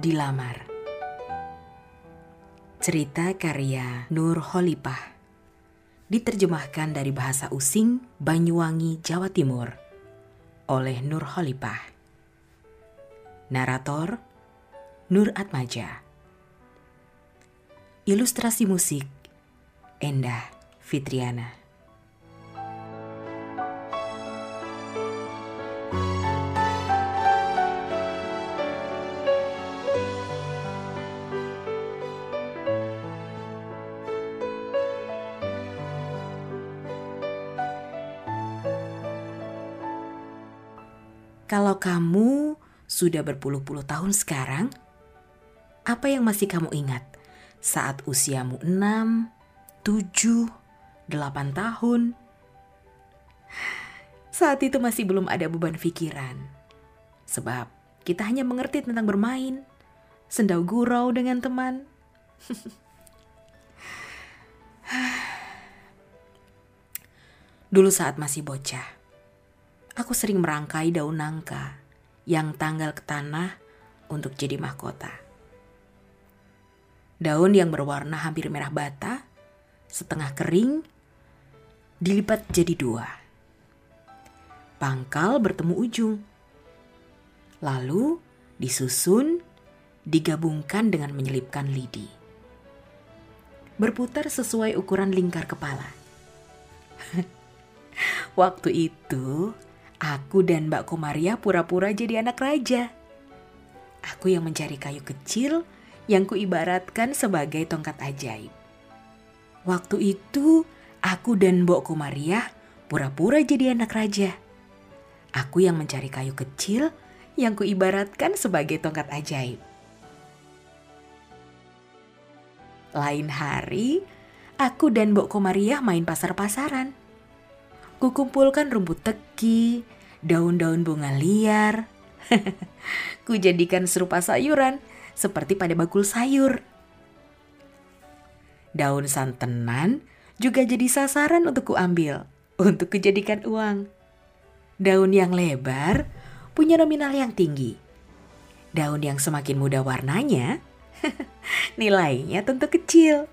Dilamar. Cerita karya Nur Holipah. Diterjemahkan dari bahasa Using, Banyuwangi, Jawa Timur Oleh Nur Holipah. Narator Nur Atmaja. Ilustrasi musik Endah Fitriana Kalau kamu sudah berpuluh-puluh tahun sekarang, apa yang masih kamu ingat saat usiamu 6, 7, 8 tahun? Saat itu masih belum ada beban pikiran. Sebab kita hanya mengerti tentang bermain, sendau gurau dengan teman. Dulu saat masih bocah, aku sering merangkai daun nangka yang tanggal ke tanah untuk jadi mahkota. Daun yang berwarna hampir merah bata, setengah kering, dilipat jadi dua. Pangkal bertemu ujung. Lalu disusun, digabungkan dengan menyelipkan lidi. Berputar sesuai ukuran lingkar kepala. Waktu itu, Aku dan Mbak Komaria pura-pura jadi anak raja. Aku yang mencari kayu kecil yang kuibaratkan sebagai tongkat ajaib. Waktu itu, aku dan Mbok Komaria pura-pura jadi anak raja. Aku yang mencari kayu kecil yang kuibaratkan sebagai tongkat ajaib. Lain hari, aku dan Mbok Komaria main pasar-pasaran. Kukumpulkan rumput teki, daun-daun bunga liar. Ku jadikan serupa sayuran seperti pada bakul sayur. Daun santenan juga jadi sasaran untuk kuambil untuk kujadikan uang. Daun yang lebar punya nominal yang tinggi. Daun yang semakin muda warnanya, nilainya tentu kecil.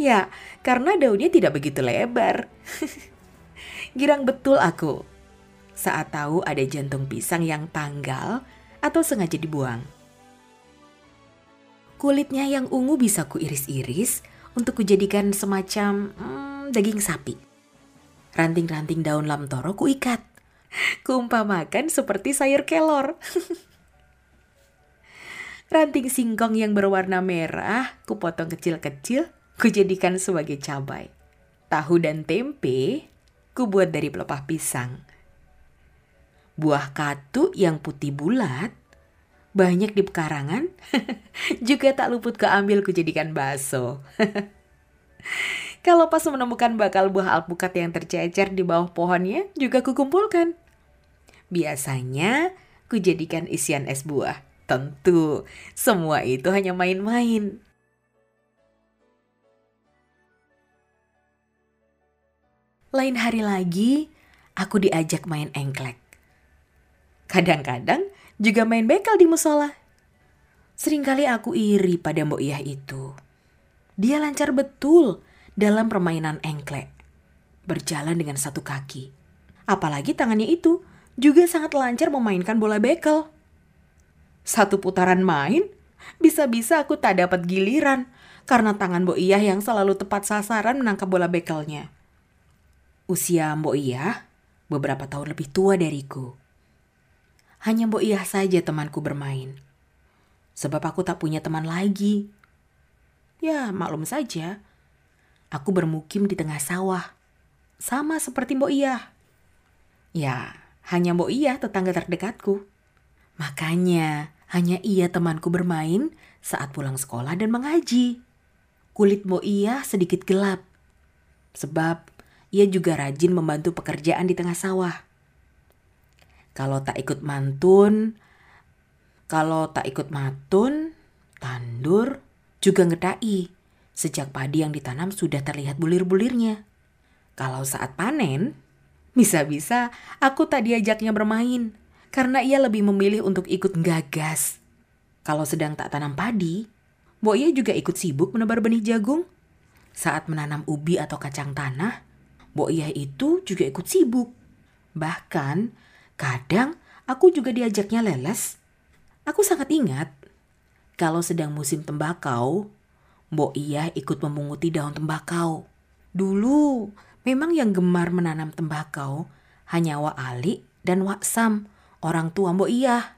Ya, karena daunnya tidak begitu lebar. Girang betul aku saat tahu ada jantung pisang yang tanggal atau sengaja dibuang. Kulitnya yang ungu bisa kuiris-iris untuk kujadikan semacam hmm, daging sapi. Ranting-ranting daun lamtoro kuikat. Kuumpamakan seperti sayur kelor. Ranting singkong yang berwarna merah kupotong kecil-kecil, kujadikan sebagai cabai. Tahu dan tempe ku buat dari pelepah pisang. Buah katu yang putih bulat, banyak di pekarangan, juga tak luput keambil ku jadikan bakso. Kalau pas menemukan bakal buah alpukat yang tercecer di bawah pohonnya, juga kukumpulkan. Biasanya ku jadikan isian es buah. Tentu, semua itu hanya main-main. Lain hari lagi, aku diajak main engklek. Kadang-kadang juga main bekel di musola. Seringkali aku iri pada Mbok Iyah itu. Dia lancar betul dalam permainan engklek. Berjalan dengan satu kaki. Apalagi tangannya itu juga sangat lancar memainkan bola bekel. Satu putaran main, bisa-bisa aku tak dapat giliran karena tangan Mbok Iyah yang selalu tepat sasaran menangkap bola bekelnya. Usia Mbok Iyah beberapa tahun lebih tua dariku. Hanya Mbok Iyah saja temanku bermain. Sebab aku tak punya teman lagi. Ya, maklum saja. Aku bermukim di tengah sawah. Sama seperti Mbok Iyah. Ya, hanya Mbok Iyah tetangga terdekatku. Makanya, hanya ia temanku bermain saat pulang sekolah dan mengaji. Kulit Mbok Iyah sedikit gelap. Sebab ia juga rajin membantu pekerjaan di tengah sawah. Kalau tak ikut mantun, kalau tak ikut matun, tandur, juga ngedai. Sejak padi yang ditanam sudah terlihat bulir-bulirnya. Kalau saat panen, bisa-bisa aku tak diajaknya bermain karena ia lebih memilih untuk ikut gagas. Kalau sedang tak tanam padi, Mbok Iya juga ikut sibuk menebar benih jagung. Saat menanam ubi atau kacang tanah, Mbok Iya itu juga ikut sibuk. Bahkan, kadang aku juga diajaknya leles. Aku sangat ingat, kalau sedang musim tembakau, Mbok Iya ikut memunguti daun tembakau. Dulu, memang yang gemar menanam tembakau hanya Wak Ali dan Wak Sam, orang tua Mbok Iya.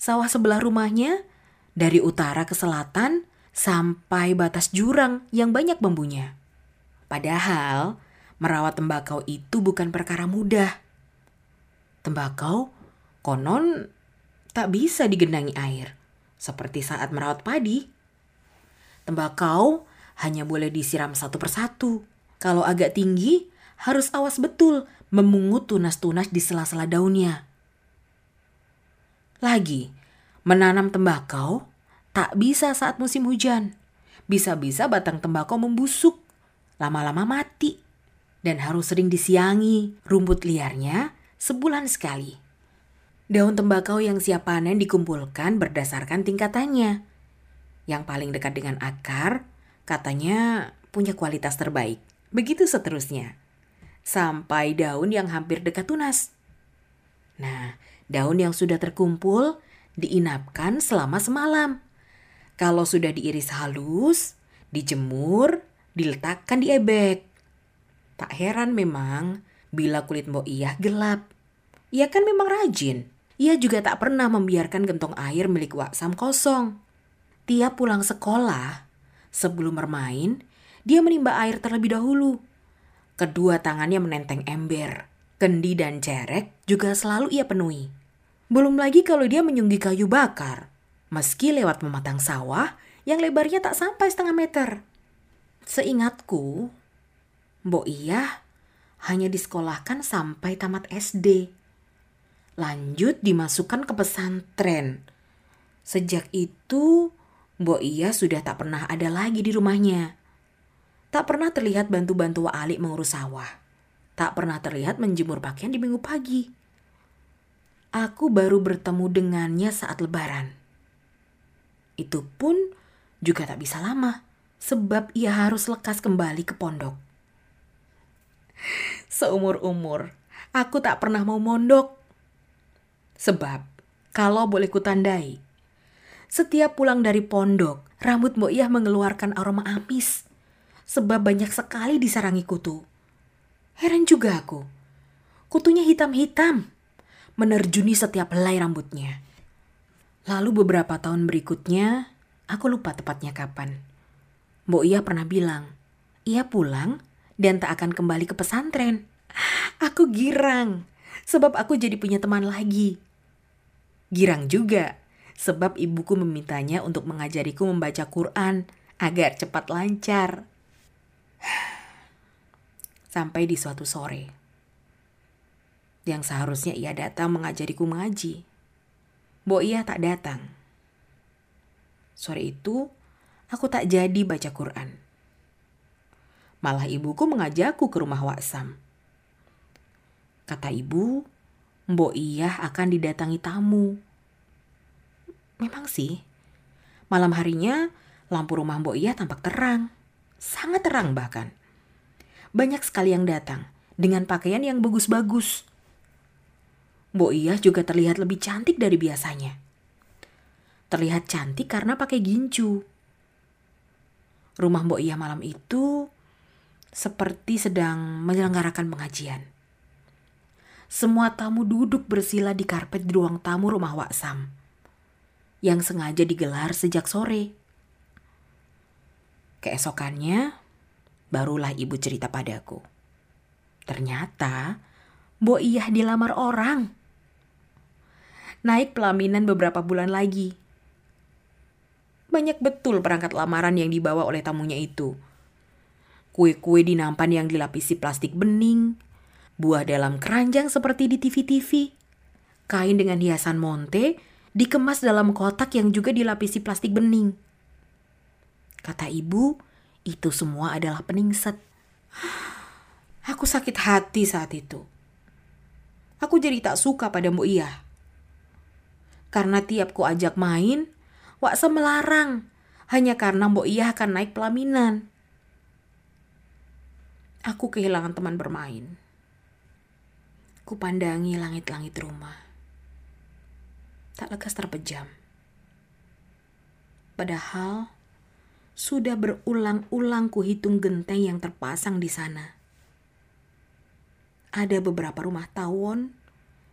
Sawah sebelah rumahnya dari utara ke selatan sampai batas jurang yang banyak bambunya. Padahal merawat tembakau itu bukan perkara mudah. Tembakau konon tak bisa digenangi air, seperti saat merawat padi. Tembakau hanya boleh disiram satu persatu. Kalau agak tinggi, harus awas betul memungut tunas-tunas di sela-sela daunnya. Lagi, Menanam tembakau tak bisa saat musim hujan. Bisa-bisa batang tembakau membusuk, lama-lama mati, dan harus sering disiangi rumput liarnya sebulan sekali. Daun tembakau yang siap panen dikumpulkan berdasarkan tingkatannya. Yang paling dekat dengan akar, katanya punya kualitas terbaik. Begitu seterusnya. Sampai daun yang hampir dekat tunas. Nah, daun yang sudah terkumpul diinapkan selama semalam. Kalau sudah diiris halus, dijemur, diletakkan di ebek. Tak heran memang bila kulit Mbok Iyah gelap. Ia kan memang rajin. Ia juga tak pernah membiarkan gentong air milik Waksam kosong. Tiap pulang sekolah, sebelum bermain, dia menimba air terlebih dahulu. Kedua tangannya menenteng ember, kendi dan cerek juga selalu ia penuhi. Belum lagi kalau dia menyunggi kayu bakar, meski lewat mematang sawah yang lebarnya tak sampai setengah meter. Seingatku, Mbok Iya hanya disekolahkan sampai tamat SD. Lanjut dimasukkan ke pesantren. Sejak itu, Mbok Iya sudah tak pernah ada lagi di rumahnya. Tak pernah terlihat bantu-bantu Alik mengurus sawah. Tak pernah terlihat menjemur pakaian di minggu pagi. Aku baru bertemu dengannya saat lebaran. Itu pun juga tak bisa lama, sebab ia harus lekas kembali ke pondok. Seumur-umur, aku tak pernah mau mondok. Sebab, kalau boleh kutandai, setiap pulang dari pondok, rambut Mbok Iyah mengeluarkan aroma amis. Sebab banyak sekali disarangi kutu. Heran juga aku. Kutunya hitam-hitam menerjuni setiap helai rambutnya. Lalu beberapa tahun berikutnya, aku lupa tepatnya kapan. Mbok Iya pernah bilang, ia pulang dan tak akan kembali ke pesantren. Aku girang, sebab aku jadi punya teman lagi. Girang juga, sebab ibuku memintanya untuk mengajariku membaca Quran agar cepat lancar. Sampai di suatu sore, yang seharusnya ia datang mengajariku mengaji. Bo ia tak datang. Sore itu, aku tak jadi baca Quran. Malah ibuku mengajakku ke rumah Waksam. Kata ibu, Mbok Iyah akan didatangi tamu. Memang sih, malam harinya lampu rumah Mbok Iyah tampak terang. Sangat terang bahkan. Banyak sekali yang datang dengan pakaian yang bagus-bagus. Mbok Iyah juga terlihat lebih cantik dari biasanya. Terlihat cantik karena pakai gincu. Rumah Mbok Iyah malam itu seperti sedang menyelenggarakan pengajian. Semua tamu duduk bersila di karpet di ruang tamu rumah Waksam yang sengaja digelar sejak sore. Keesokannya, barulah ibu cerita padaku. Ternyata, Mbok Iyah dilamar orang naik pelaminan beberapa bulan lagi. Banyak betul perangkat lamaran yang dibawa oleh tamunya itu. Kue-kue di nampan yang dilapisi plastik bening, buah dalam keranjang seperti di TV-TV, kain dengan hiasan monte dikemas dalam kotak yang juga dilapisi plastik bening. Kata ibu, itu semua adalah peningset. Aku sakit hati saat itu. Aku jadi tak suka pada Mbok Iya. Karena tiap ku ajak main, Wak melarang hanya karena Mbok Iya akan naik pelaminan. Aku kehilangan teman bermain. Kupandangi langit-langit rumah. Tak lekas terpejam. Padahal sudah berulang-ulang kuhitung genteng yang terpasang di sana. Ada beberapa rumah tawon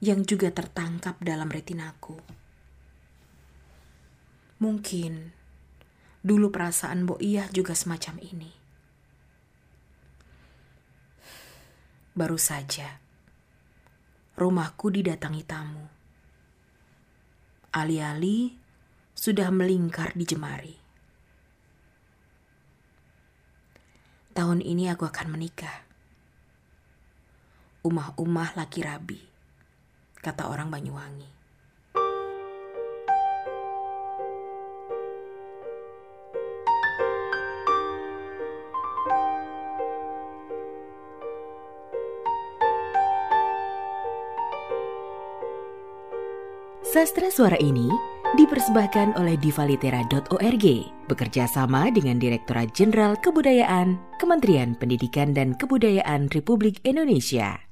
yang juga tertangkap dalam retinaku. Mungkin dulu perasaan Bo Iyah juga semacam ini. Baru saja rumahku didatangi tamu. Alih-alih sudah melingkar di jemari. Tahun ini aku akan menikah. Umah-umah laki rabi, kata orang Banyuwangi. Sastra suara ini dipersembahkan oleh divalitera.org bekerja sama dengan Direktorat Jenderal Kebudayaan Kementerian Pendidikan dan Kebudayaan Republik Indonesia.